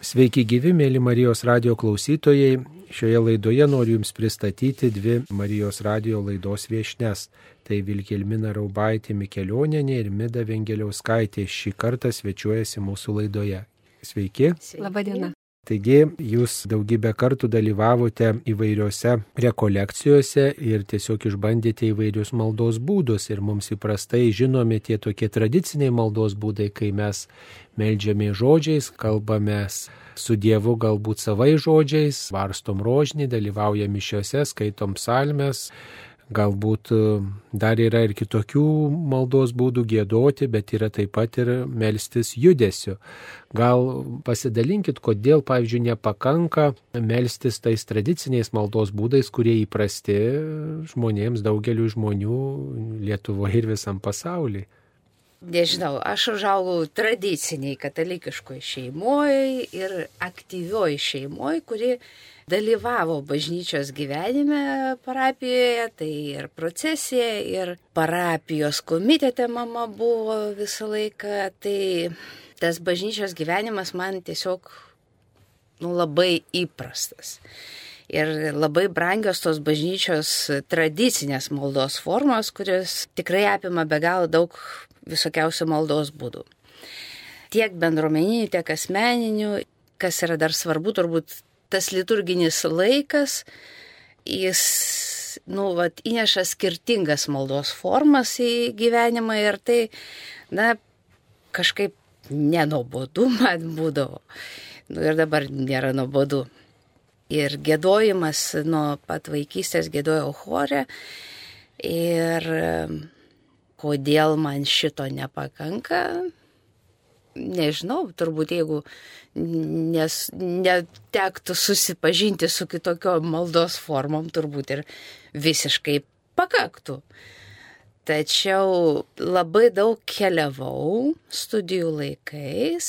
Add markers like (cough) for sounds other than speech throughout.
Sveiki gyvi, mėly Marijos radio klausytojai. Šioje laidoje noriu Jums pristatyti dvi Marijos radio laidos viešnes. Tai Vilkelmina Raubaitė Mikelioninė ir Mida Vengeliauskaitė šį kartą svečiuojasi mūsų laidoje. Sveiki. Labadiena. Taigi jūs daugybę kartų dalyvavote įvairiose rekolekcijose ir tiesiog išbandėte įvairius maldos būdus. Ir mums įprastai žinomi tie tokie tradiciniai maldos būdai, kai mes melžiame žodžiais, kalbame su Dievu galbūt savai žodžiais, varstom rožnį, dalyvaujame mišiuose, skaitom psalmes, Galbūt e, dar yra ir kitokių maldos būdų gėdoti, bet yra taip pat ir melstis judesiu. Gal pasidalinkit, kodėl, pavyzdžiui, nepakanka melstis tais tradiciniais maldos būdais, kurie įprasti žmonėms, daugeliu žmonių Lietuvoje ir visam pasaulyje. Nežinau, aš užaugau tradiciniai katalikiškoje šeimoje ir aktyvioji šeimoje, kuri dalyvavo bažnyčios gyvenime parapijoje, tai ir procesija, ir parapijos komitete mama buvo visą laiką, tai tas bažnyčios gyvenimas man tiesiog nu, labai įprastas. Ir labai brangios tos bažnyčios tradicinės maldos formos, kurios tikrai apima be galo daug visokiausių maldos būdų. Tiek bendruomeninių, tiek asmeninių, kas yra dar svarbu, turbūt tas liturginis laikas, jis, nu, vat, įneša skirtingas maldos formas į gyvenimą ir tai, na, kažkaip nenobodu man būdavo. Nu, ir dabar nėra nuobodu. Ir gėdojimas nuo pat vaikystės gėdojau chore. Ir kodėl man šito nepakanka, nežinau, turbūt jeigu nes, netektų susipažinti su kitokiom maldos formom, turbūt ir visiškai pakaktų. Tačiau labai daug keliavau studijų laikais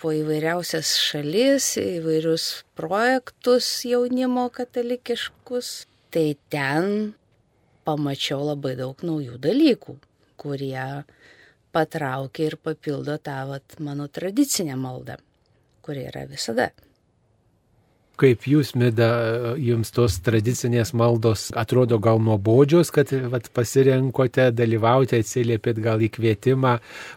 po įvairiausias šalis, įvairius projektus jaunimo katalikiškus. Tai ten pamačiau labai daug naujų dalykų, kurie patraukia ir papildo tą vat, mano tradicinę maldą, kuri yra visada. Kaip jūs, Mida, jums tos tradicinės maldos atrodo gal nuobodžios, kad vat, pasirinkote dalyvauti, atsiliepėt gal į kvietimą,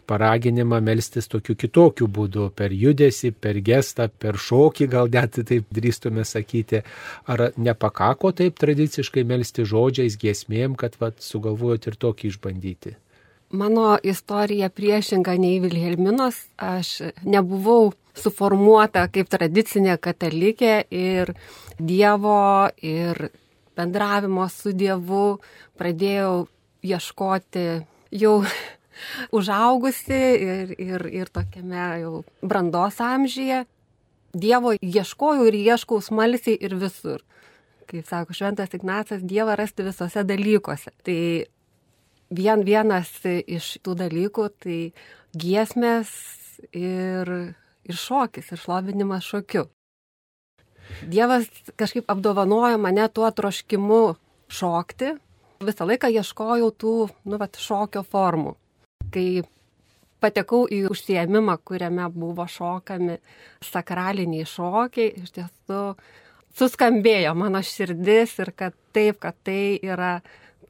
paraginimą melstis tokiu kitokiu būdu, per judesi, per gestą, per šokį, gal net taip drįstume sakyti. Ar nepakako taip tradiciškai melsti žodžiais, giesmėm, kad vat, sugalvojot ir tokį išbandyti? Mano istorija priešinga nei Vilhelminos, aš nebuvau suformuota kaip tradicinė katalikė ir Dievo ir bendravimo su Dievu pradėjau ieškoti jau (laughs) užaugusi ir, ir, ir tokiame jau brandos amžyje. Dievo ieškojau ir ieškau smalsiai ir visur. Kaip sako Šventas Ignacas, Dievą rasti visose dalykuose. Tai vien vienas iš tų dalykų tai giesmės ir, ir šokis, ir šlovinimas šokiu. Dievas kažkaip apdovanojo mane tuo troškimu šokti. Visą laiką ieškojau tų, nu, vat, šokio formų. Kai patekau į užsiemimą, kuriame buvo šokami sakraliniai šokiai, iš tiesų suskambėjo mano širdis ir kad taip, kad tai yra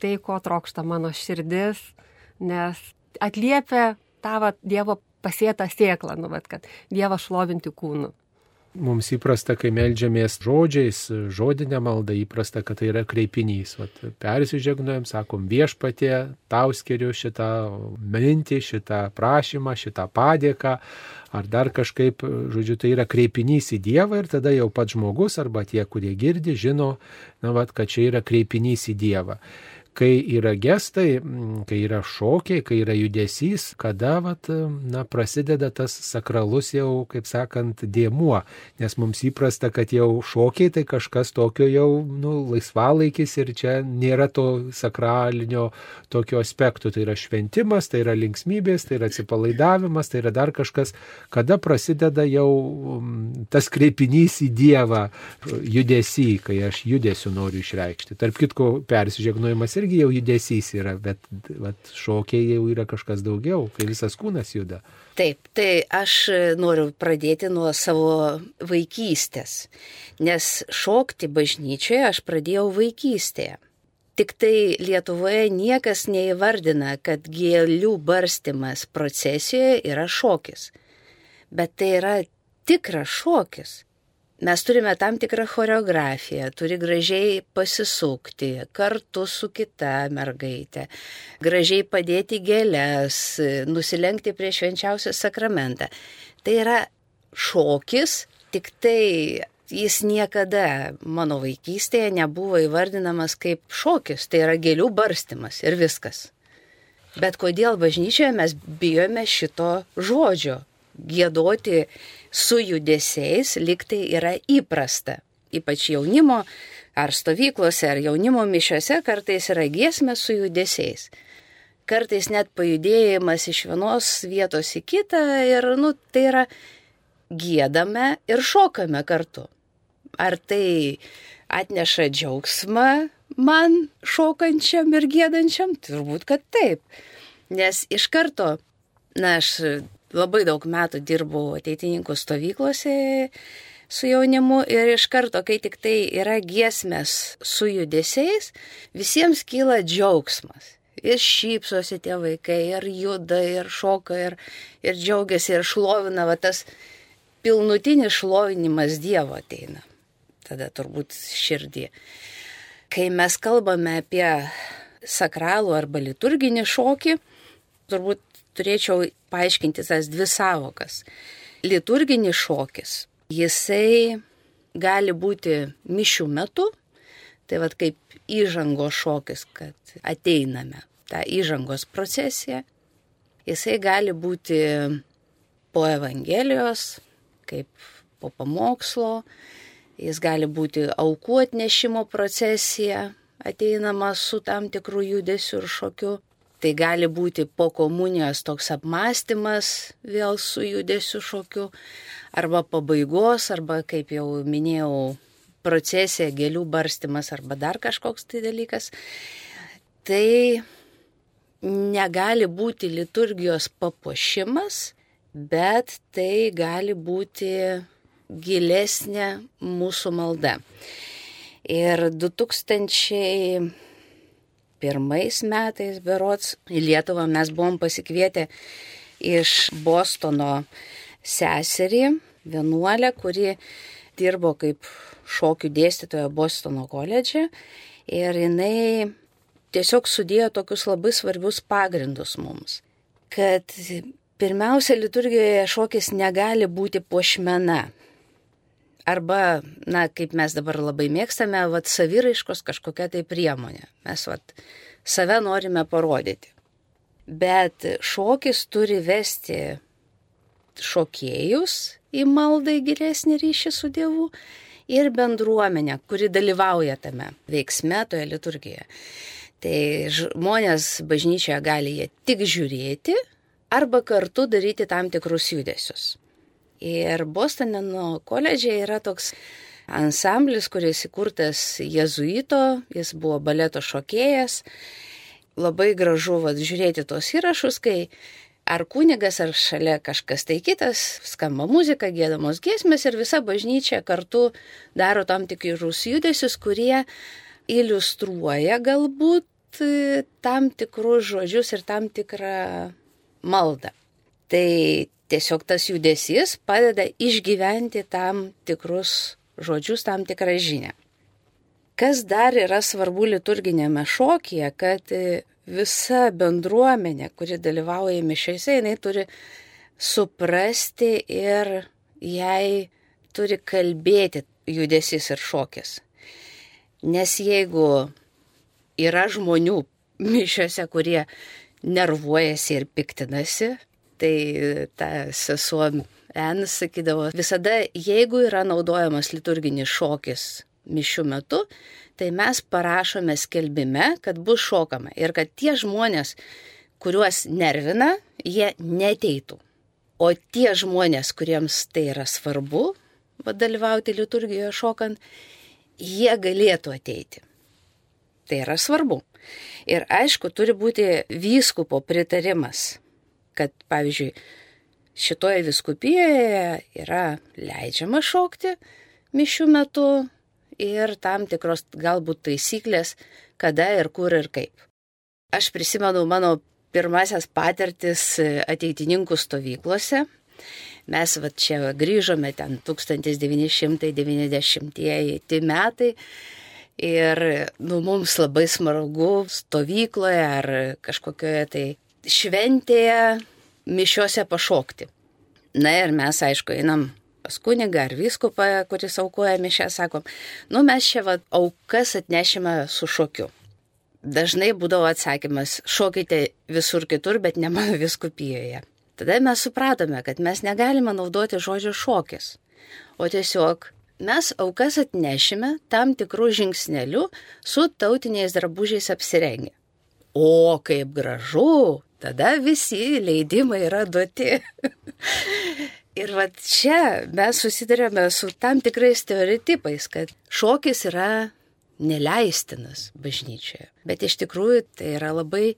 tai, ko trokšta mano širdis, nes atliepia tą va, Dievo pasėtą sėklą, nu, vat, kad Dievą šlovinti kūnu. Mums įprasta, kai melžiamės žodžiais, žodinė malda įprasta, kad tai yra kreipinys. Vat, persižegnuojam, sakom viešpatie, tau skiriu šitą mintį, šitą prašymą, šitą padėką, ar dar kažkaip, žodžiu, tai yra kreipinys į Dievą ir tada jau pats žmogus arba tie, kurie girdi, žino, na, vat, kad čia yra kreipinys į Dievą kai yra gestai, kai yra šokiai, kai yra judesys, kada vat, na, prasideda tas sakralus jau, kaip sakant, dėmuo. Nes mums įprasta, kad jau šokiai tai kažkas tokio jau nu, laisvalaikis ir čia nėra to sakralinio tokio aspektų. Tai yra šventimas, tai yra linksmybės, tai yra atsipalaidavimas, tai yra dar kažkas, kada prasideda jau mm, tas kreipinys į Dievą judesį, kai aš judesiu noriu išreikšti. Tarp kitko, persižegnojimas irgi jau judesys yra, bet vat, šokiai jau yra kažkas daugiau, kai visas kūnas juda. Taip, tai aš noriu pradėti nuo savo vaikystės, nes šokti bažnyčioje aš pradėjau vaikystėje. Tik tai Lietuvoje niekas neįvardina, kad gėlių barstimas procesijoje yra šokis. Bet tai yra tikras šokis. Mes turime tam tikrą choreografiją, turi gražiai pasisukti kartu su kita mergaitė, gražiai padėti gėlės, nusilenkti prie švenčiausią sakramentą. Tai yra šokis, tik tai jis niekada mano vaikystėje nebuvo įvardinamas kaip šokis, tai yra gėlių barstimas ir viskas. Bet kodėl bažnyčioje mes bijome šito žodžio? Gėdoti su judesiais liktai yra įprasta. Ypač jaunimo ar stovyklose, ar jaunimo mišiuose kartais yra giesmė su judesiais. Kartais net pajudėjimas iš vienos vietos į kitą ir, nu, tai yra gėdame ir šokame kartu. Ar tai atneša džiaugsmą man šokančiam ir gėdančiam? Turbūt, kad taip. Nes iš karto, na, aš labai daug metų dirbau ateitininkų stovyklose su jaunimu ir iš karto, kai tik tai yra giesmės su judesiais, visiems kyla džiaugsmas. Ir šypsosi tie vaikai, ir juda, ir šoka, ir, ir džiaugiasi, ir šlovina, va tas pilnutinis šlovinimas Dievo ateina. Tada turbūt širdį. Kai mes kalbame apie sakralų arba liturginį šokį, turbūt turėčiau paaiškinti tas dvi savokas. Liturginis šokis, jisai gali būti mišių metu, tai vad kaip įžango šokis, kad ateiname tą įžangos procesiją. Jisai gali būti po Evangelijos, kaip po pamokslo, jis gali būti aukų atnešimo procesija, ateinama su tam tikrų judesių ir šokiu. Tai gali būti po komunijos toks apmąstymas vėl su judesiu šokiu, arba pabaigos, arba, kaip jau minėjau, procesija, gėlių barstimas arba dar kažkoks tai dalykas. Tai negali būti liturgijos papuošimas, bet tai gali būti gilesnė mūsų malda. Ir 2000 pirmais metais berots į Lietuvą mes buvom pasikvietę iš Bostono seserį, vienuolę, kuri dirbo kaip šokių dėstytoja Bostono koledže ir jinai tiesiog sudėjo tokius labai svarbius pagrindus mums, kad pirmiausia liturgijoje šokis negali būti puošmena. Arba, na, kaip mes dabar labai mėgstame, vat saviraiškos kažkokia tai priemonė. Mes, vat, save norime parodyti. Bet šokis turi vesti šokėjus į maldą į gilesnį ryšį su Dievu ir bendruomenę, kuri dalyvauja tame veiksme, toje liturgijoje. Tai žmonės bažnyčioje gali jie tik žiūrėti arba kartu daryti tam tikrus judesius. Ir Bostoneno koledžiai yra toks ansamblis, kuris įkurtas jezuito, jis buvo baleto šokėjas. Labai gražu vat, žiūrėti tos įrašus, kai ar kunigas, ar šalia kažkas tai kitas, skamba muzika, gėdamos giesmės ir visa bažnyčia kartu daro tam tikrus judesius, kurie iliustruoja galbūt tam tikrus žodžius ir tam tikrą maldą. Tai tiesiog tas judesys padeda išgyventi tam tikrus žodžius, tam tikrą žinę. Kas dar yra svarbu liturginėme šokyje, kad visa bendruomenė, kuri dalyvauja mišiose, jinai turi suprasti ir jai turi kalbėti judesys ir šokis. Nes jeigu yra žmonių mišiose, kurie nervuojasi ir piktinasi, tai ta sesuo En sakydavo, visada jeigu yra naudojamas liturginis šokis mišių metu, tai mes parašome skelbime, kad bus šokama ir kad tie žmonės, kuriuos nervina, jie neteitų. O tie žmonės, kuriems tai yra svarbu, dalyvauti liturgijoje šokant, jie galėtų ateiti. Tai yra svarbu. Ir aišku, turi būti vyskupo pritarimas, kad, pavyzdžiui, šitoje viskupijoje yra leidžiama šokti mišių metu ir tam tikros galbūt taisyklės, kada ir kur ir kaip. Aš prisimenu mano pirmasias patirtis ateitininkų stovyklose. Mes va čia grįžome ten 1990 metai ir nu, mums labai smagu stovykloje ar kažkokioje tai šventėje mišiuose pašokti. Na ir mes, aišku, einam pas kunigą ar vyskupą, kuris aukoja mišę, sakom, nu mes čia va, aukas atnešime su šokiu. Dažnai būdavo atsakymas, šokite visur kitur, bet ne mano viskupijoje. Tada mes supratome, kad mes negalime naudoti žodžio šokis, o tiesiog mes aukas atnešime tam tikrų žingsnelių su tautiniais drabužiais apsirengę. O kaip gražu, tada visi leidimai yra duoti. (laughs) Ir va čia mes susidurėme su tam tikrais stereotipais, kad šokis yra neleistinas bažnyčioje. Bet iš tikrųjų tai yra labai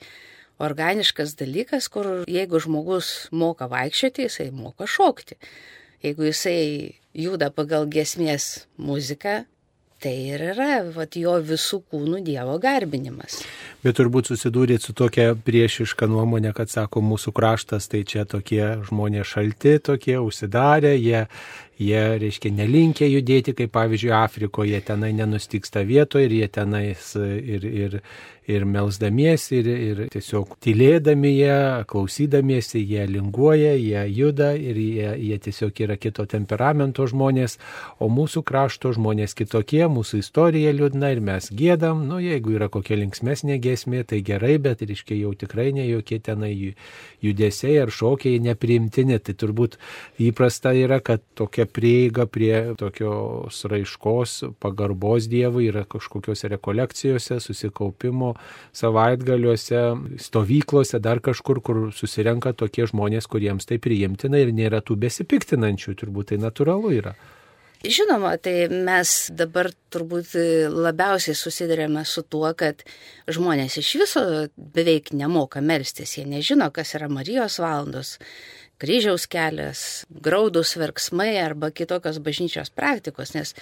organiškas dalykas, kur jeigu žmogus moka vaikščioti, jisai moka šokti. Jeigu jisai juda pagal gesmės muziką, Tai ir yra vat, jo visų kūnų Dievo garbinimas. Bet turbūt susidūrėt su tokia priešiška nuomonė, kad sako, mūsų kraštas tai čia tokie žmonės šalti, tokie užsidarę, jie, jie reiškia, nelinkia judėti, kaip pavyzdžiui, Afrikoje tenai nenustiksta vietoje ir jie tenais ir, ir, ir melzdamiesi, ir, ir tiesiog tylėdami jie, klausydamiesi, jie linguoja, jie juda ir jie, jie tiesiog yra kito temperamento žmonės, o mūsų krašto žmonės kitokie, mūsų istorija liūdna ir mes gėdam, nu jeigu yra kokia linksmesnė gesmė, tai gerai, bet reiškia jau tikrai ne jokie tenai judesiai ar šokiai nepriimtini, tai turbūt įprasta yra, kad tokia prieiga prie tokios raiškos, pagarbos Dievui yra kažkokiose rekolekcijose, susikaupimo savaitgaliuose, stovyklose, dar kažkur, kur susirenka tokie žmonės, kuriems tai priimtina ir nėra tų besipiktinančių, turbūt tai natūralu yra. Žinoma, tai mes dabar turbūt labiausiai susidurėme su tuo, kad žmonės iš viso beveik nemoka melstis, jie nežino, kas yra Marijos valandos, kryžiaus kelias, graudus verksmai arba kitokios bažnyčios praktikos, nes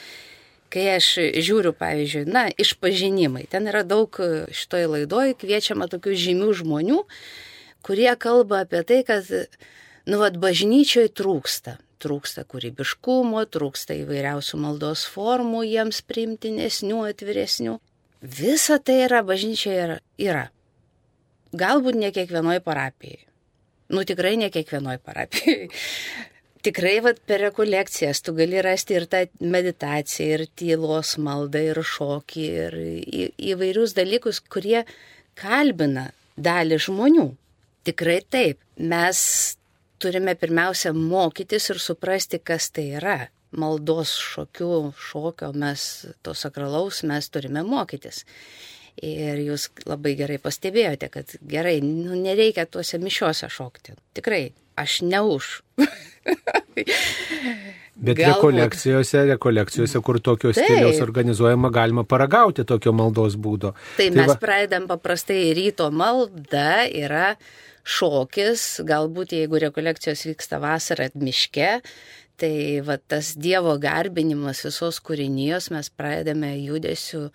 kai aš žiūriu, pavyzdžiui, na, išpažinimai, ten yra daug šitoje laidoje kviečiama tokių žymių žmonių, kurie kalba apie tai, kad, nu, vad, bažnyčioje trūksta. Trūksta kūrybiškumo, trūksta įvairiausių maldos formų, jiems priimtinesnių, atviresnių. Visa tai yra bažnyčioje yra. Galbūt ne kiekvienoje parapijoje. Nu tikrai ne kiekvienoje parapijoje tikrai vat, per rekolekcijas tu gali rasti ir tą meditaciją, ir tylos maldą, ir šokį, ir į, įvairius dalykus, kurie kalbina dalį žmonių. Tikrai taip. Mes turime pirmiausia mokytis ir suprasti, kas tai yra. Maldos šokių, šokio mes, to sakralaus mes turime mokytis. Ir jūs labai gerai pastebėjote, kad gerai, nu, nereikia tuose mišiuose šokti. Tikrai, aš ne už. (laughs) (laughs) Bet Galbūt. rekolekcijose, rekolekcijose, kur tokios stiliaus organizuojama, galima paragauti tokio maldos būdo. Tai, tai mes va... pradedam paprastai ryto malda, yra šokis, galbūt jeigu rekolekcijos vyksta vasarą miške, tai va tas Dievo garbinimas visos kūrinijos mes pradedame judesiu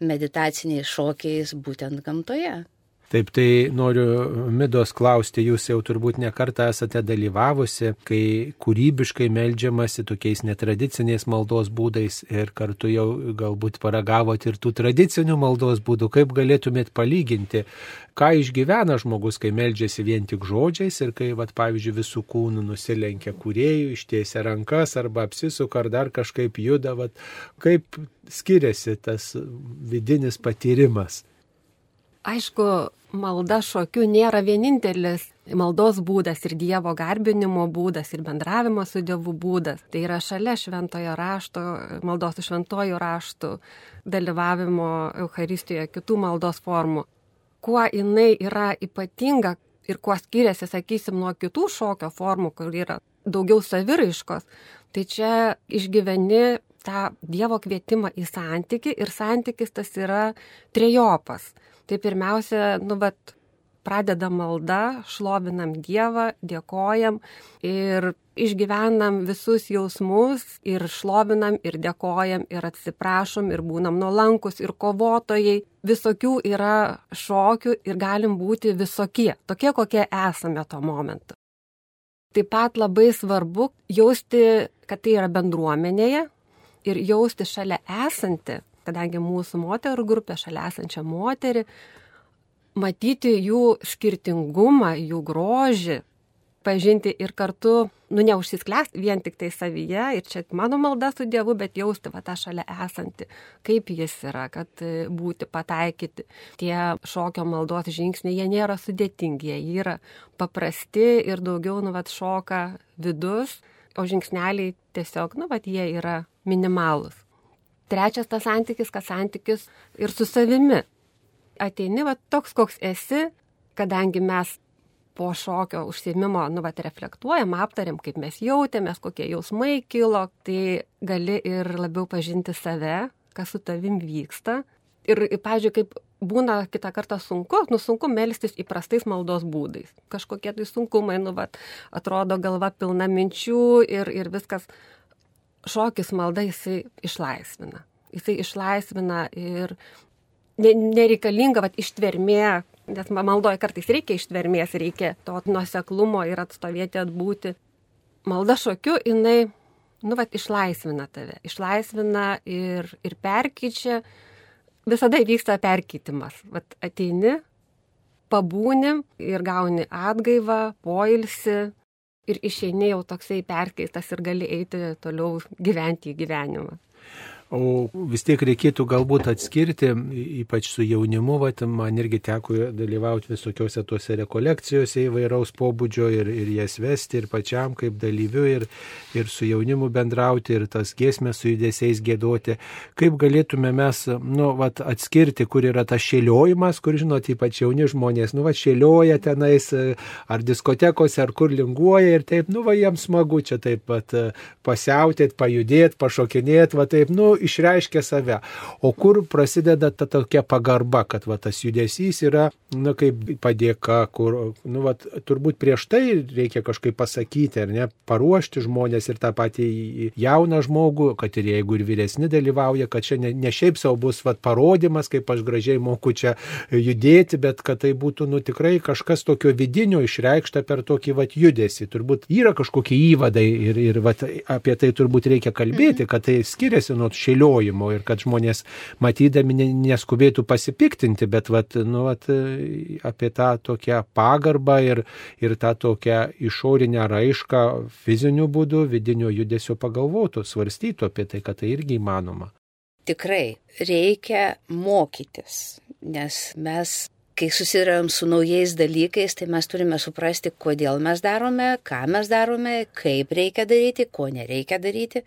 meditaciniais šokiais būtent gamtoje. Taip, tai noriu Midos klausti, jūs jau turbūt nekartą esate dalyvavusi, kai kūrybiškai melžiamasi tokiais netradiciniais maldos būdais ir kartu jau galbūt paragavot ir tų tradicinių maldos būdų, kaip galėtumėt palyginti, ką išgyvena žmogus, kai melžiasi vien tik žodžiais ir kai, vat, pavyzdžiui, visų kūnų nusilenkia kuriejų, ištiesia rankas arba apsisuka ar dar kažkaip juda, vat, kaip skiriasi tas vidinis patyrimas. Aišku, malda šokiu nėra vienintelis maldos būdas ir Dievo garbinimo būdas ir bendravimo su Dievu būdas. Tai yra šalia šventojo rašto, maldos su šventojo raštu, dalyvavimo Euharistijoje, kitų maldos formų. Kuo jinai yra ypatinga ir kuo skiriasi, sakysim, nuo kitų šokio formų, kur yra daugiau saviraiškos, tai čia išgyveni tą Dievo kvietimą į santyki ir santykis tas yra trejopas Tai pirmiausia, nu, bet pradeda malda, šlovinam Dievą, dėkojam ir išgyvenam visus jausmus ir šlovinam ir dėkojam ir atsiprašom ir būnam nuolankus ir kovotojai. Visokių yra šokių ir galim būti visokie, tokie kokie esame tuo momentu. Taip pat labai svarbu jausti, kad tai yra bendruomenėje ir jausti šalia esantį, kadangi mūsų moterų grupė šalia esančią moterį, matyti jų skirtingumą, jų grožį, pažinti ir kartu, nu, neužsisklęsti vien tik tai savyje ir čia mano malda su Dievu, bet jausti va tą šalia esantį, kaip jis yra, kad e, būti pataikyti. Tie šokio maldos žingsniai, jie nėra sudėtingi, jie yra paprasti ir daugiau, nu, va, šoka vidus, o žingsneliai tiesiog, nu, va, jie yra minimalus. Trečias tas santykis, kad santykis ir su savimi ateini va toks, koks esi, kadangi mes po šokio užsiemimo, nu, va, reflektuojam, aptariam, kaip mes jautėmės, kokie jausmai kilo, tai gali ir labiau pažinti save, kas su tavim vyksta. Ir, pažiūrėjau, kaip būna kitą kartą sunku, nu sunku melstis įprastais maldos būdais. Kažkokie tai sunkumai, nu, va, atrodo galva pilna minčių ir, ir viskas. Šokis malda jisai išlaisvina. Jisai išlaisvina ir nereikalinga vat, ištvermė, nes maldoje kartais reikia ištvermės, reikia to nuoseklumo ir atstovėti, atbūti. Malda šokiu, jinai, nu, vat, išlaisvina tave, išlaisvina ir, ir perkyčia, visada vyksta perkeitimas. Vat ateini, pabūni ir gauni atgaivą, poilsi ir išeini jau toksai perkeistas ir gali eiti toliau gyventi į gyvenimą. O vis tiek reikėtų galbūt atskirti, ypač su jaunimu, vat, man irgi teko dalyvauti visokiose tuose rekolekcijose įvairaus pobūdžio ir, ir jas vesti, ir pačiam kaip dalyviu, ir, ir su jaunimu bendrauti, ir tas giesmės su judesiais gėduoti. Kaip galėtume mes, nu, vat, atskirti, kur yra tas šėliojimas, kur, žinot, ypač jauni žmonės, nu, va, šėlioja tenais, ar diskotekose, ar kur linguoja, ir taip, nu, va, jiems smagu čia taip pat pasiautėt, pajudėt, pašokinėt, va, taip, nu, išreiškia save. O kur prasideda ta tokia pagarba, kad va, tas judesys yra, na, kaip padėka, kur, nu, va, turbūt prieš tai reikia kažkaip pasakyti, ar ne, paruošti žmonės ir tą patį jauną žmogų, kad ir jeigu ir vyresni dalyvauja, kad čia ne, ne šiaip savo bus va, parodimas, kaip aš gražiai moku čia judėti, bet kad tai būtų, nu, tikrai kažkas tokio vidinio išreikšta per tokį va, judesį. Turbūt yra kažkokie įvadai ir, ir va, apie tai turbūt reikia kalbėti, mhm. kad tai skiriasi nuo šėliojimo ir kad žmonės matydami neskubėtų pasipiktinti, bet vat, nu, vat, apie tą tokią pagarbą ir, ir tą tokią išorinę raišką fiziniu būdu, vidinio judesio pagalvotų, svarstytų apie tai, kad tai irgi įmanoma. Tikrai reikia mokytis, nes mes kai susidurėm su naujais dalykais, tai mes turime suprasti, kodėl mes darome, ką mes darome, kaip reikia daryti, ko nereikia daryti.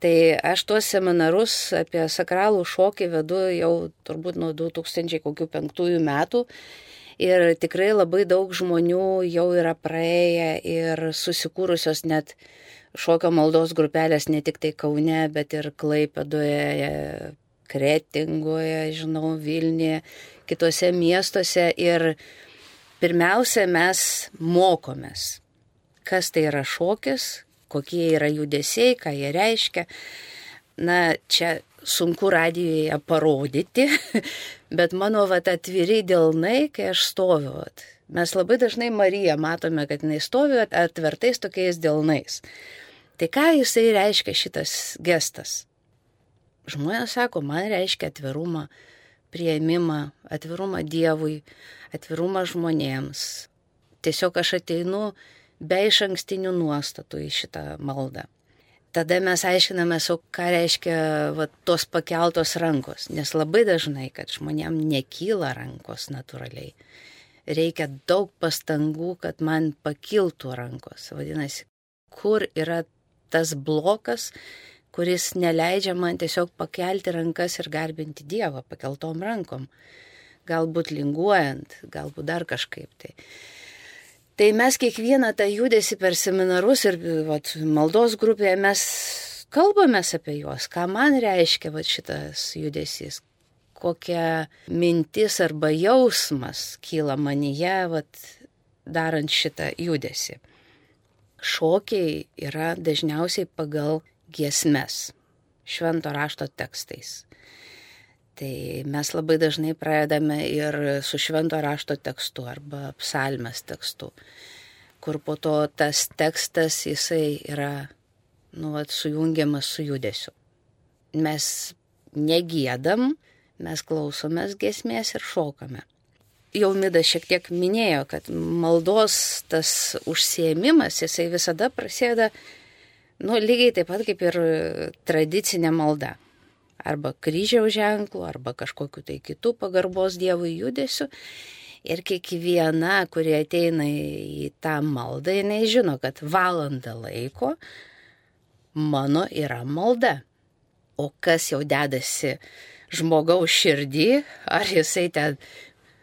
Tai aš tuos seminarus apie sakralų šokį vedu jau turbūt nuo 2005 metų. Ir tikrai labai daug žmonių jau yra praėję ir susikūrusios net šokio maldos grupelės ne tik tai Kaune, bet ir Klaipedoje, Kretingoje, žinau, Vilniuje, kitose miestuose. Ir pirmiausia, mes mokomės, kas tai yra šokis, kokie yra judesiai, ką jie reiškia. Na, čia sunku radijoje parodyti, (laughs) bet mano vat atviri dėlnai, kai aš stoviu. Vat. Mes labai dažnai Mariją matome, kad jinai stovi atvertais tokiais dėlnais. Tai ką jisai reiškia šitas gestas? Žmonės sako, man reiškia atvirumą, prieimimą, atvirumą Dievui, atvirumą žmonėms. Tiesiog aš ateinu be iš ankstinių nuostatų į šitą maldą. Tada mes aiškinamės, o ką reiškia va, tos pakeltos rankos, nes labai dažnai, kad žmonėm nekyla rankos natūraliai. Reikia daug pastangų, kad man pakiltų rankos. Vadinasi, kur yra tas blokas, kuris neleidžia man tiesiog pakelti rankas ir garbinti Dievą pakeltom rankom. Galbūt linguojant, galbūt dar kažkaip tai. Tai mes kiekvieną tą judesi per seminarus ir vat, maldos grupėje mes kalbamės apie juos, ką man reiškia vat, šitas judesys, kokia mintis arba jausmas kyla manyje, vat, darant šitą judesi. Šokiai yra dažniausiai pagal giesmes, švento rašto tekstais. Tai mes labai dažnai pradedame ir su švento rašto tekstu arba psalmės tekstu, kur po to tas tekstas jisai yra, nu, vat, sujungiamas su judesiu. Mes negėdam, mes klausomės gesmės ir šokame. Jau Mida šiek tiek minėjo, kad maldos tas užsiemimas, jisai visada prasideda, nu, lygiai taip pat kaip ir tradicinė malda. Arba kryžiaus ženklų, arba kažkokiu tai kitų pagarbos Dievui judesiu. Ir kiekviena, kurie ateina į tą maldą, jinai žino, kad valanda laiko mano yra malda. O kas jau dedasi žmogaus širdį, ar jisai ten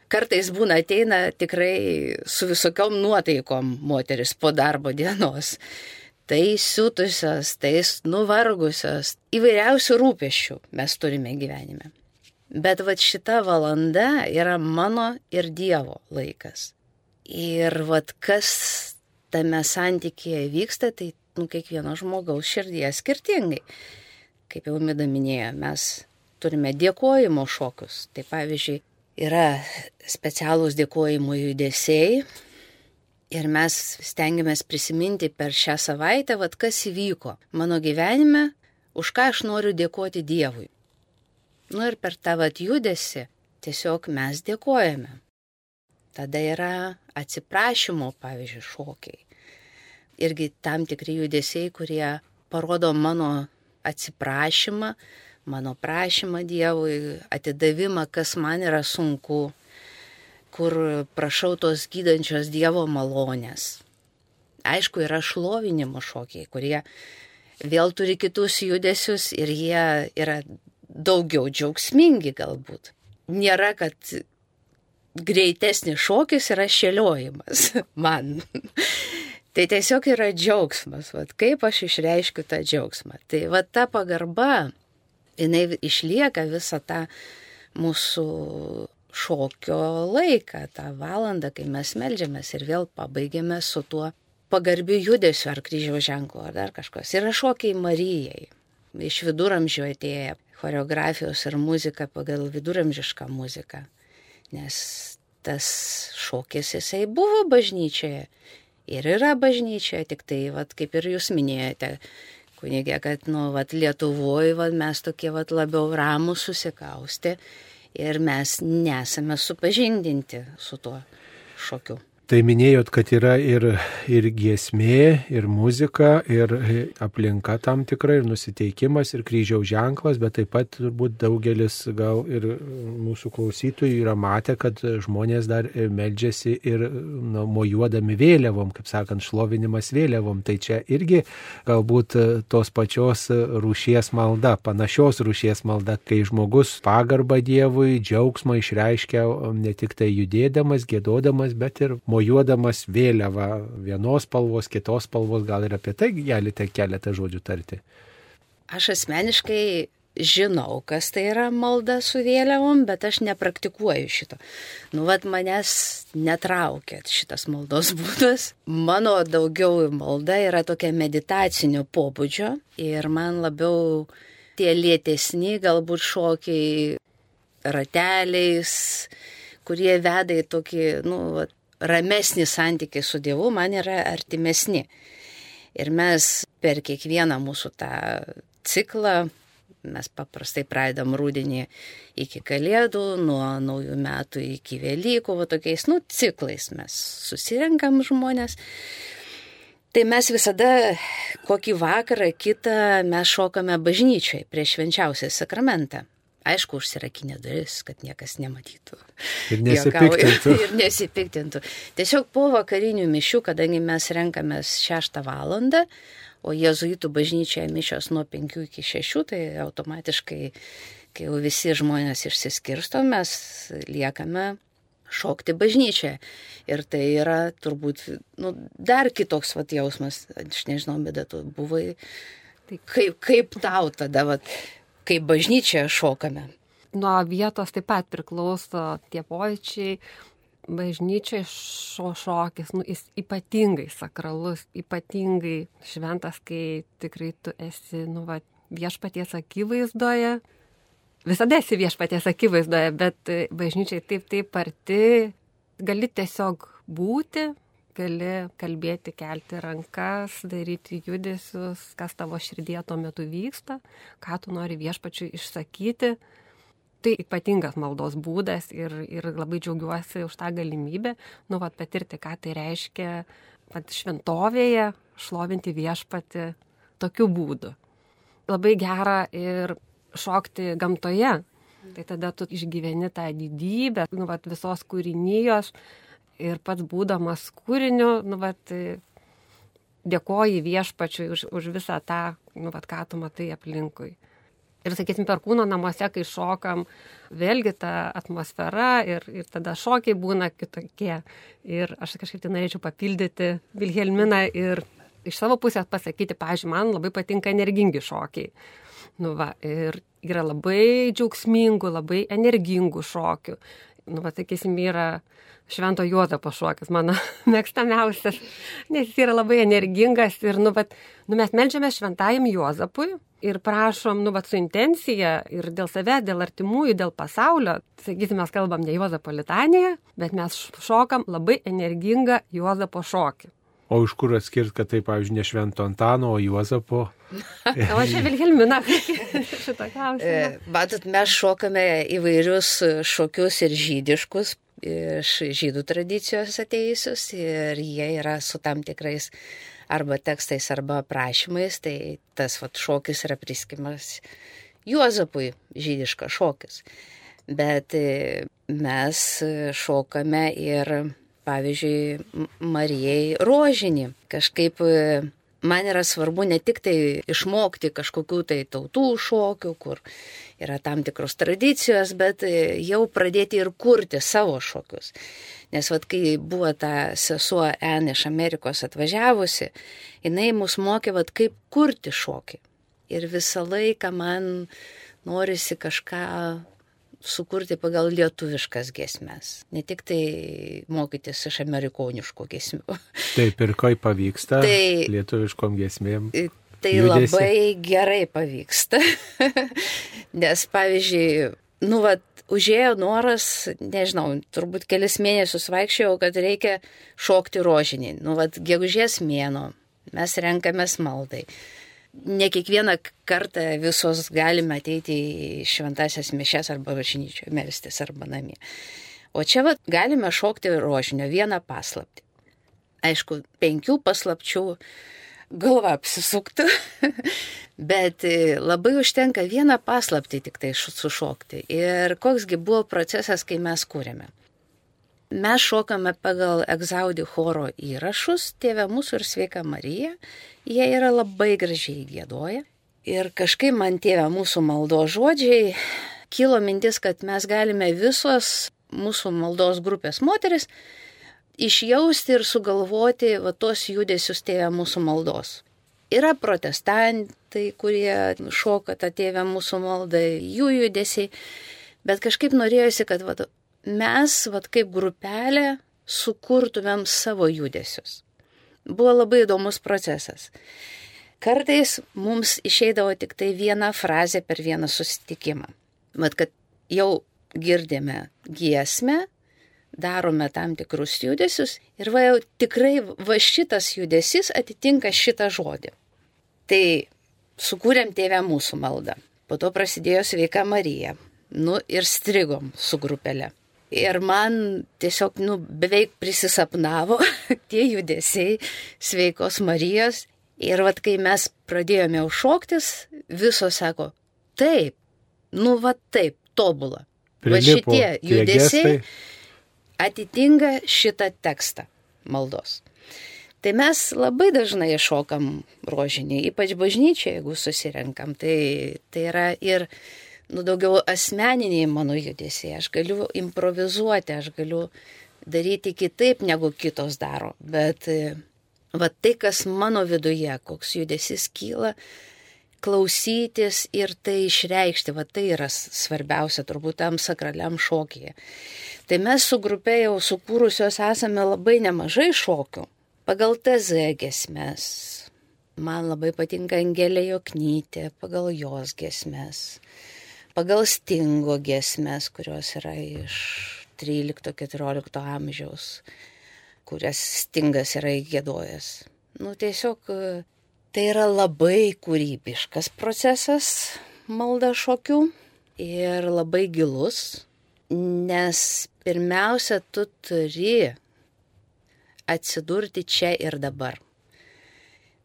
kartais būna ateina tikrai su visokiom nuotaikom moteris po darbo dienos. Tai siutusios, tai nuvargusios, įvairiausių rūpešių mes turime gyvenime. Bet va šita valanda yra mano ir Dievo laikas. Ir va kas tame santykėje vyksta, tai nu, kiekvieno žmogaus širdyje skirtingai. Kaip jau Mida minėjo, mes turime dėkojimo šokius. Tai pavyzdžiui, yra specialūs dėkojimo judesiai ir mes stengiamės prisiminti per šią savaitę, vad kas įvyko mano gyvenime, už ką aš noriu dėkoti Dievui. Nu ir per tą vad judesi tiesiog mes dėkojame. Tada yra atsiprašymo, pavyzdžiui, šokiai. Irgi tam tikri judesiai, kurie parodo mano atsiprašymą, mano prašymą Dievui, atidavimą, kas man yra sunku, kur prašau tos gydančios Dievo malonės. Aišku, yra šlovinimo šokiai, kurie vėl turi kitus judesius ir jie yra daugiau džiaugsmingi galbūt. Nėra, kad greitesnis šokis yra šėliojimas (laughs) man. tai tiesiog yra džiaugsmas, vat, kaip aš išreiškiu tą džiaugsmą. Tai va ta pagarba jinai išlieka visą tą mūsų šokio laiką, tą valandą, kai mes melžiamės ir vėl pabaigiame su tuo pagarbiu judesiu ar kryžiaus ženklu ar dar kažkas. Yra šokiai Marijai. Iš viduramžių atėję choreografijos ir muzika pagal viduramžišką muziką. Nes tas šokis jisai buvo bažnyčioje ir yra bažnyčioje, tik tai, vat, kaip ir jūs minėjote, kunigė, kad, nu, vat, Lietuvoje, vat, mes tokie, vat, labiau ramus susikausti ir mes nesame supažindinti su tuo šokiu. Tai minėjot, kad yra ir, ir giesmė, ir muzika, ir aplinka tam tikra, ir nusiteikimas, ir kryžiaus ženklas, bet taip pat turbūt daugelis gal ir mūsų klausytojų yra matę, kad žmonės dar meldžiasi ir nu, mojuodami vėliavom, kaip sakant, šlovinimas vėliavom. Tai čia irgi galbūt tos pačios rūšies malda, panašios rūšies malda, kai žmogus pagarbą Dievui, džiaugsmą išreiškia ne tik tai judėdamas, gėdodamas, bet ir mojuodamas mojuodamas vėliavą vienos spalvos, kitos spalvos, gal ir apie tai galite keletą žodžių tarti. Aš asmeniškai žinau, kas tai yra malda su vėliavom, bet aš nepraktikuoju šito. Nu, vad manęs netraukia šitas maldos (laughs) būdas. Mano daugiau malda yra tokia meditacinio pobūdžio ir man labiau tie lėtesni galbūt šokiai rateliais, kurie veda į tokį, nu, vat, ramesnį santykį su Dievu man yra artimesni. Ir mes per kiekvieną mūsų tą ciklą, mes paprastai pradedam rūdienį iki kalėdų, nuo naujų metų iki Velykų, va tokiais, nu, ciklais mes susirenkam žmonės. Tai mes visada kokį vakarą kitą mes šokame bažnyčiai prieš švenčiausią sakramentą aišku, užsirakinė duris, kad niekas nematytų. Ir nesipiktintų. (laughs) ir nesipiktintų. Tiesiog po vakarinių mišių, kadangi mes renkamės 6 valandą, o jėzuitų bažnyčioje mišios nuo 5 iki 6, tai automatiškai, kai jau visi žmonės išsiskirsto, mes liekame šokti bažnyčioje. Ir tai yra turbūt nu, dar kitoks vat, jausmas, aš nežinau, bet tu buvai. Tai kaip, kaip tau tada, vat, kaip bažnyčioje šokame. nuo vietos taip pat priklauso tie pojūčiai. Bažnyčiai šo šokis, nu, jis ypatingai sakralus, ypatingai šventas, kai tikrai tu esi, nu, va, viešpaties akivaizdoje. Visada esi viešpaties akivaizdoje, bet bažnyčiai taip, taip arti, gali tiesiog būti, gali kalbėti, kelti rankas, daryti judesius, kas tavo širdie tuo metu vyksta, ką tu nori viešpačiui išsakyti. Tai ypatingas maldos būdas ir, ir labai džiaugiuosi už tą galimybę, nu, vat, patirti, ką tai reiškia pat šventovėje, šlovinti viešpati tokiu būdu. Labai gera ir šokti gamtoje. Tai tada tu išgyveni tą didybę, nu, vat, visos kūrinijos, ir pats būdamas kūriniu, nu, vat, dėkoji viešpačiui už, už visą tą, nu, vat, ką tu matai aplinkui. Ir, sakysim, per kūno namuose, kai šokam, vėlgi ta atmosfera ir, ir tada šokiai būna kitokie. Ir aš kažkaip tai norėčiau papildyti Vilhelminą ir iš savo pusės pasakyti, pažiūrėjau, man labai patinka energingi šokiai. Nu va, ir yra labai džiaugsmingų, labai energingų šokių. Nu, va, sakysim, yra Švento Juozapo šokis, mano (laughs) mėgstamiausias, nes jis yra labai energingas ir, nu, bet, nu, mes melžiame šventajam Juozapui ir prašom, nu, bet su intencija ir dėl savęs, dėl artimųjų, dėl pasaulio, sakysime, mes kalbam ne Juozapo litaniją, bet mes šokam labai energingą Juozapo šokį. O iš kur atskirti, kad tai, pavyzdžiui, ne Švento Antano, o Juozapo? (laughs) o čia Vilhelmina (laughs) šitą klausimą. E, matot, mes šokame įvairius šokius ir žydiškus, iš žydų tradicijos ateijusius ir jie yra su tam tikrais arba tekstais, arba prašymais, tai tas vat, šokis yra priskimas Juozapui, žydiškas šokis. Bet e, mes šokame ir, pavyzdžiui, Marijai rožinį. Kažkaip e, man yra svarbu ne tik tai išmokti kažkokių tai tautų šokių, kur yra tam tikros tradicijos, bet jau pradėti ir kurti savo šokius. Nes vad, kai buvo ta sesuo N iš Amerikos atvažiavusi, jinai mus mokė, vad, kaip kurti šokį. Ir visą laiką man norisi kažką sukurti pagal lietuviškas gesmes, ne tik tai mokytis iš amerikoniškų gesmių. (laughs) Taip ir kaip pavyksta tai, lietuviškom gesmėm. Tai judesi. labai gerai pavyksta, (laughs) nes pavyzdžiui, nu, vat, užėjo noras, nežinau, turbūt kelis mėnesius vaikščiojau, kad reikia šokti rožinį. Nu, vat, gegužės mėno, mes renkamės maldai ne kiekvieną kartą visos galime ateiti į šventasias mišes arba bažnyčioje melstis arba namie. O čia vat, galime šokti rožinio vieną paslapti. Aišku, penkių paslapčių galva apsisuktų, (laughs) bet labai užtenka vieną paslapti tik tai sušokti. Ir koksgi buvo procesas, kai mes kūrėme. Mes šokame pagal egzaudį choro įrašus, Tėvė mūsų ir Sveika Marija. Jie yra labai gražiai gėdoja. Ir kažkaip man Tėvė mūsų maldo žodžiai kilo mintis, kad mes galime visos mūsų maldos grupės moteris išjausti ir sugalvoti va tos judesius Tėvė mūsų maldos. Yra protestantai, kurie šoka tą Tėvę mūsų maldą, jų judesiai, bet kažkaip norėjosi, kad va, mes, vad kaip grupelė, sukurtumėm savo judesius. Buvo labai įdomus procesas. Kartais mums išeidavo tik tai viena frazė per vieną susitikimą. Mat, kad jau girdėme giesmę, darome tam tikrus judesius ir va jau tikrai va šitas judesys atitinka šitą žodį. Tai sukūrėm tėvę mūsų maldą. Po to prasidėjo sveika Marija. Nu ir strigom su grupelė. Ir man tiesiog, nu, beveik prisisapnavo (laughs) tie judesiai sveikos Marijos. Ir vad, kai mes pradėjome užšoktis, visos sako, taip, nu, va taip, tobula. Va šitie judesiai atitinka šitą tekstą maldos. Tai mes labai dažnai šokam rožinį, ypač bažnyčiai, jeigu susirenkam. Tai, tai yra ir nu, daugiau asmeniniai mano judesiai. Aš galiu improvizuoti, aš galiu daryti kitaip, negu kitos daro. Bet va tai, kas mano viduje, koks judesys kyla, klausytis ir tai išreikšti, va tai yra svarbiausia turbūt tam sakraliam šokyje. Tai mes su grupė jau sukūrusios esame labai nemažai šokių. Pagal TZ gesmes. Man labai patinka Angelė Joknytė, pagal jos gesmes. Pagal Stingo gesmes, kurios yra iš 13-14 amžiaus, kurias Stingas yra įgėdojęs. Nu, tiesiog Tai yra labai kūrybiškas procesas malda šokių ir labai gilus, nes pirmiausia, tu turi atsidurti čia ir dabar.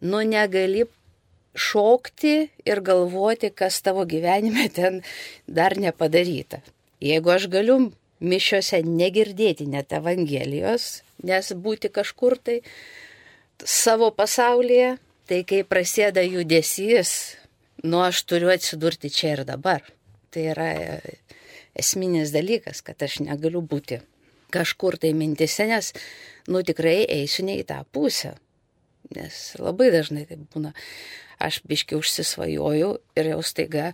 Nu negali šokti ir galvoti, kas tavo gyvenime ten dar nepadaryta. Jeigu aš galiu mišiuose negirdėti net Evangelijos, nes būti kažkur tai savo pasaulyje, Tai kai prasideda judesys, nu aš turiu atsidurti čia ir dabar. Tai yra e, esminis dalykas, kad aš negaliu būti kažkur tai mintise, nes, nu tikrai eisiu ne į tą pusę. Nes labai dažnai tai būna, aš biški užsisvajoju ir jau staiga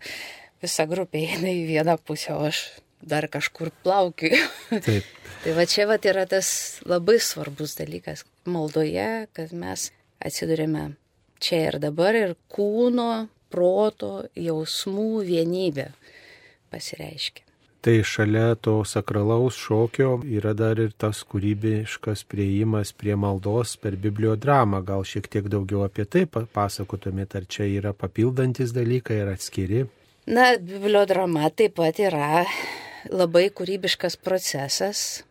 visa grupė eina į vieną pusę, o aš dar kažkur plaukiu. (laughs) tai va čia va yra tas labai svarbus dalykas maldoje, kad mes atsidurėme čia ir dabar ir kūno, proto, jausmų vienybė pasireiškia. Tai šalia to sakralaus šokio yra dar ir tas kūrybiškas prieimas prie maldos per bibliodramą. Gal šiek tiek daugiau apie tai pasakotumėt, ar čia yra papildantis dalykai ir atskiri? Na, bibliodrama taip pat yra labai kūrybiškas procesas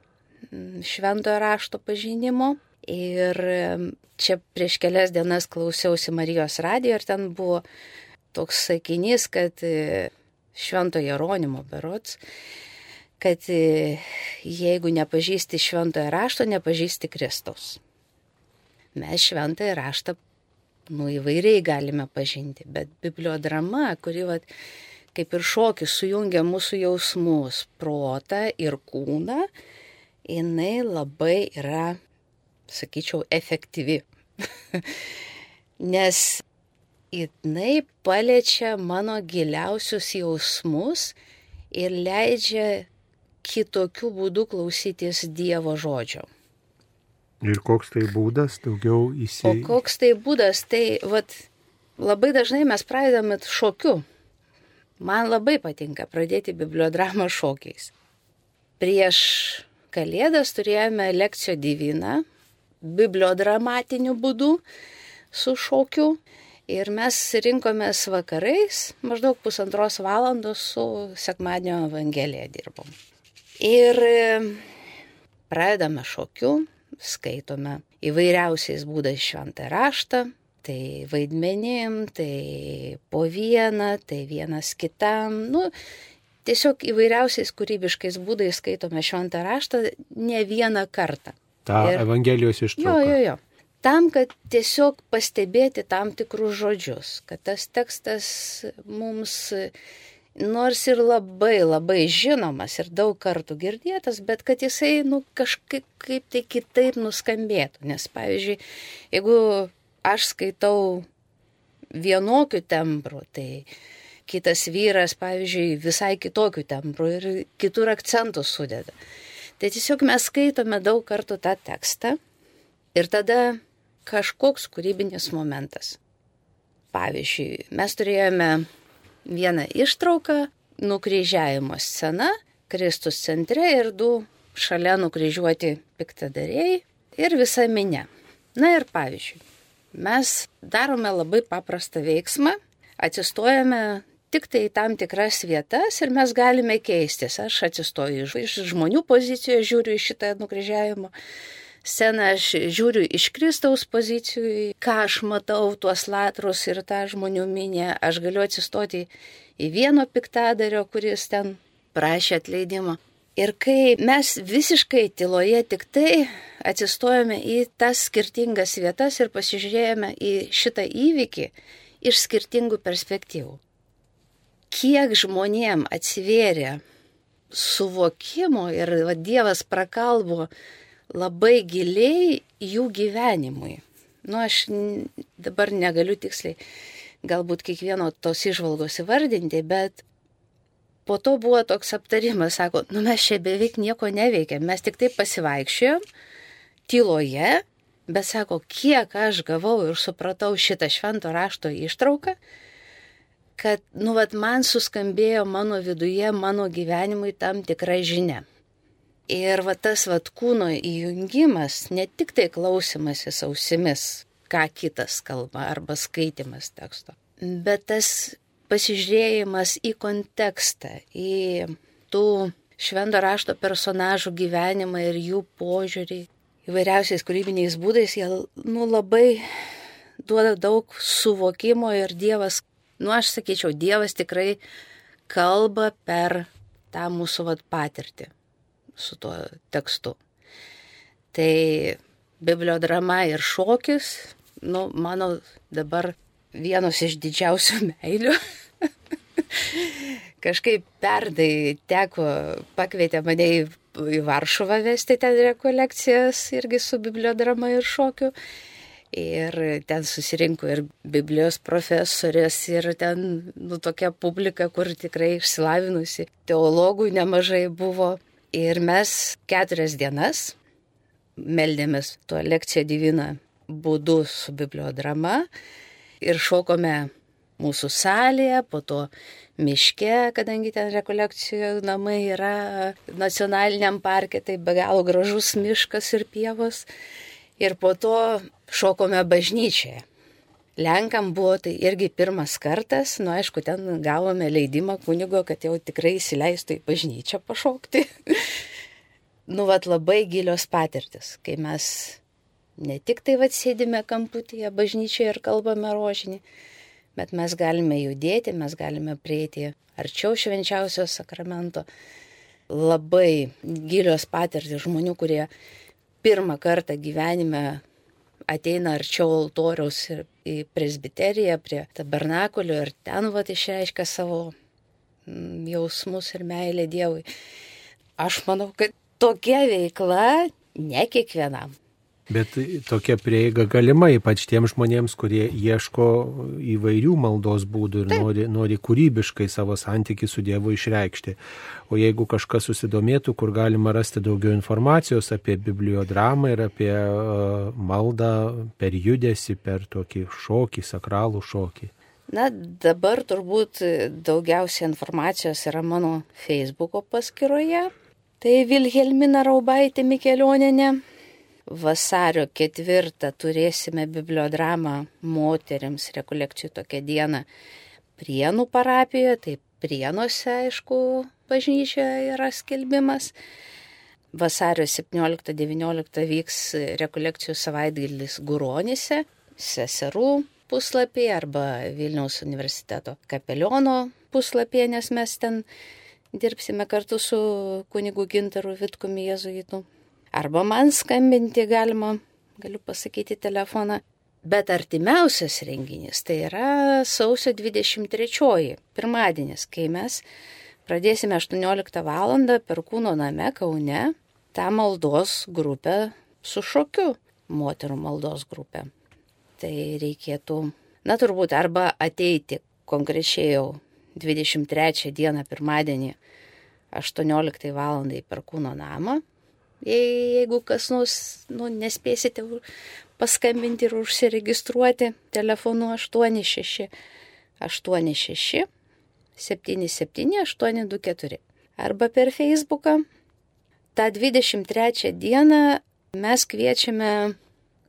šventojo rašto pažinimo. Ir čia prieš kelias dienas klausiausi Marijos radijo ir ten buvo toks sakinys, kad Švento Jeronimo berots, kad e, jeigu nepažįsti šventojo rašto, nepažįsti Kristaus. Mes šventąją raštą, nu įvairiai galime pažinti, bet bibliodrama, kuri, vat, kaip ir šokis, sujungia mūsų jausmus, protą ir kūną, jinai labai yra sakyčiau, efektyvi. (laughs) Nes jinai paliečia mano giliausius jausmus ir leidžia kitokių būdų klausytis Dievo žodžio. Ir koks tai būdas daugiau įsivaizduoti? O koks tai būdas, tai vat, labai dažnai mes pradedame šokiu. Man labai patinka pradėti bibliodramą šokiais. Prieš Kalėdas turėjome lekciją diviną, bibliodramatiniu būdu su šokiu. Ir mes rinkomės vakarais, maždaug pusantros valandos su sekmadienio evangelija dirbom. Ir e, pradedame šokiu, skaitome įvairiausiais būdais šventą raštą, tai vaidmenim, tai po vieną, tai vienas kitam. Nu, tiesiog įvairiausiais kūrybiškais būdais skaitome šventą raštą ne vieną kartą tą ir, Evangelijos ištrauką. Jo, jo, jo. Tam, kad tiesiog pastebėti tam tikrus žodžius, kad tas tekstas mums nors ir labai labai žinomas ir daug kartų girdėtas, bet kad jisai nu, kažkaip kaip tai kitaip nuskambėtų. Nes pavyzdžiui, jeigu aš skaitau vienokiu tembru, tai kitas vyras, pavyzdžiui, visai kitokiu tembru ir kitur akcentus sudeda. Tai tiesiog mes skaitome daug kartų tą tekstą ir tada kažkoks kūrybinis momentas. Pavyzdžiui, mes turėjome vieną ištrauką, nukryžiavimo scena, Kristus centre ir du šalia nukryžiuoti piktadariai ir visa minė. Na ir pavyzdžiui, mes darome labai paprastą veiksmą, atsistojame tik tai tam tikras vietas ir mes galime keistis. Aš atsistoju iš žmonių pozicijos, žiūriu į šitą nukryžiavimo sceną, aš žiūriu iš Kristaus pozicijų, ką aš matau, tuos latrus ir tą žmonių minę, aš galiu atsistoti į vieno piktadario, kuris ten prašė atleidimo. Ir kai mes visiškai tyloje tik tai atsistojame į tas skirtingas vietas ir pasižiūrėjome į šitą įvykį iš skirtingų perspektyvų kiek žmonėm atsivėrė suvokimo ir va, Dievas prakalbo labai giliai jų gyvenimui. Nu, aš dabar negaliu tiksliai galbūt kiekvieno tos išvalgos įvardinti, bet po to buvo toks aptarimas, sako, nu mes čia beveik nieko neveikėm, mes tik taip pasivaikščiojom, tyloje, bet sako, kiek aš gavau ir supratau šitą švento rašto ištrauką, kad, nu, vad, man suskambėjo mano viduje, mano gyvenimui tam tikra žinia. Ir va tas va kūno įjungimas, ne tik tai klausimasis ausimis, ką kitas kalba, arba skaitimas teksto, bet tas pasižiūrėjimas į kontekstą, į tų švento rašto personažų gyvenimą ir jų požiūrį įvairiausiais kūrybiniais būdais, jie nu, labai duoda daug suvokimo ir Dievas, nu aš sakyčiau, Dievas tikrai kalba per tą mūsų vat, patirtį su tuo tekstu. Tai bibliodrama ir šokis, nu, mano dabar vienos iš didžiausių (laughs) meilių. Kažkaip perdai teko, pakvietė mane į, į Varšuvą vesti ten rekolekcijas irgi su bibliodrama ir šokiu. Ir ten susirinko ir Biblijos profesorės, ir ten, nu, tokia publika, kur tikrai išsilavinusi. Teologų nemažai buvo. Ir mes keturias dienas meldėmės tuo lekciją diviną būdu su bibliodrama ir šokome mūsų salėje, po to miške, kadangi ten rekolekcijų namai yra nacionaliniam parke, tai be galo gražus miškas ir pievos. Ir po to šokome bažnyčioje. Lenkam buvo tai irgi pirmas kartas, nu aišku, ten gavome leidimą kunigo, kad jau tikrai įsileistų į bažnyčią pašokti. (laughs) nu, vat labai gilios patirtis, kai mes ne tik tai vad sėdime kamputėje bažnyčioje ir kalbame rožinį, bet mes galime judėti, mes galime prieiti arčiau švenčiausio sakramento. Labai gilios patirtis žmonių, kurie pirmą kartą gyvenime ateina arčiau altoriaus ir į presbiteriją, prie tabernakulio ir ten vat išreiškia savo mm, jausmus ir meilę Dievui. Aš manau, kad tokia veikla ne kiekvienam. Bet tokia prieiga galima, ypač tiems žmonėms, kurie ieško įvairių maldos būdų ir nori, nori kūrybiškai savo santykių su Dievu išreikšti. O jeigu kažkas susidomėtų, kur galima rasti daugiau informacijos apie bibliodramą ir apie uh, maldą per judesi, per tokį šokį, sakralų šokį. Na, dabar turbūt daugiausia informacijos yra mano Facebook'o paskyroje. Tai Vilhelmina Raubaitė Mikelioninė vasario ketvirtą turėsime bibliodramą moteriams rekolekcijų tokią dieną Prienų parapijoje, tai Prienuose, aišku, bažnyčioje yra skelbimas. Vasario 17-19 vyks rekolekcijų savaitgalis Guronise, seserų puslapyje arba Vilniaus universiteto kapeliono puslapyje, nes mes ten dirbsime kartu su kunigu Gintaru Vitkumi Jėzuitu. Arba man skambinti galima, galiu pasakyti telefoną. Bet artimiausias renginys tai yra sausio 23, pirmadienis, kai mes pradėsime 18 val. per kūno name Kaune tą maldos grupę su šokiu, moterų maldos grupę. Tai reikėtų, na turbūt, arba ateiti konkrečiai jau 23 dieną pirmadienį 18 val. per kūno namą Jeigu kas nors nu, nespėsite paskambinti ir užsiregistruoti telefonu 86 86 77 824 arba per Facebooką. Ta 23 dieną mes kviečiame,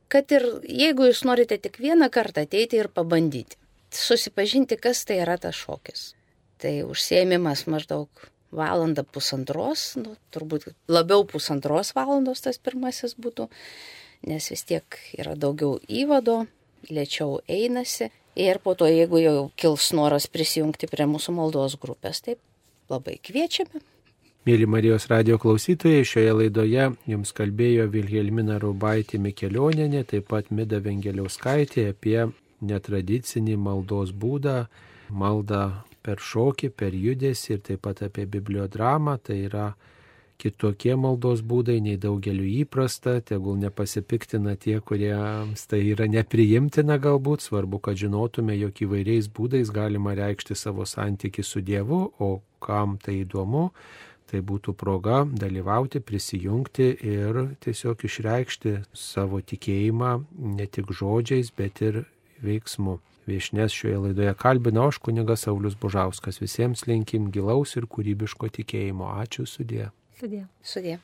kad ir jeigu jūs norite tik vieną kartą ateiti ir pabandyti, susipažinti, kas tai yra tas šokis. Tai užsiemimas maždaug valandą pusantros, nu, turbūt labiau pusantros valandos tas pirmasis būtų, nes vis tiek yra daugiau įvado, lėčiau einasi ir po to, jeigu jau kils noras prisijungti prie mūsų maldos grupės, tai labai kviečiame. Mėly Marijos radio klausytojai, šioje laidoje jums kalbėjo Vilhelmina Raubaitė Mikelioninė, taip pat Mida Vengeliauskaitė apie netradicinį maldos būdą, maldą per šokį, per judesį ir taip pat apie bibliodramą. Tai yra kitokie maldos būdai, nei daugeliu įprasta, tegul nepasipiktina tie, kuriems tai yra nepriimtina galbūt, svarbu, kad žinotume, jog įvairiais būdais galima reikšti savo santyki su Dievu, o kam tai įdomu, tai būtų proga dalyvauti, prisijungti ir tiesiog išreikšti savo tikėjimą ne tik žodžiais, bet ir veiksmu. Viešnės šioje laidoje kalbino aš kunigas Saulis Bužauskas. Visiems linkim gilaus ir kūrybiško tikėjimo. Ačiū sudė. Sudė. Sudė.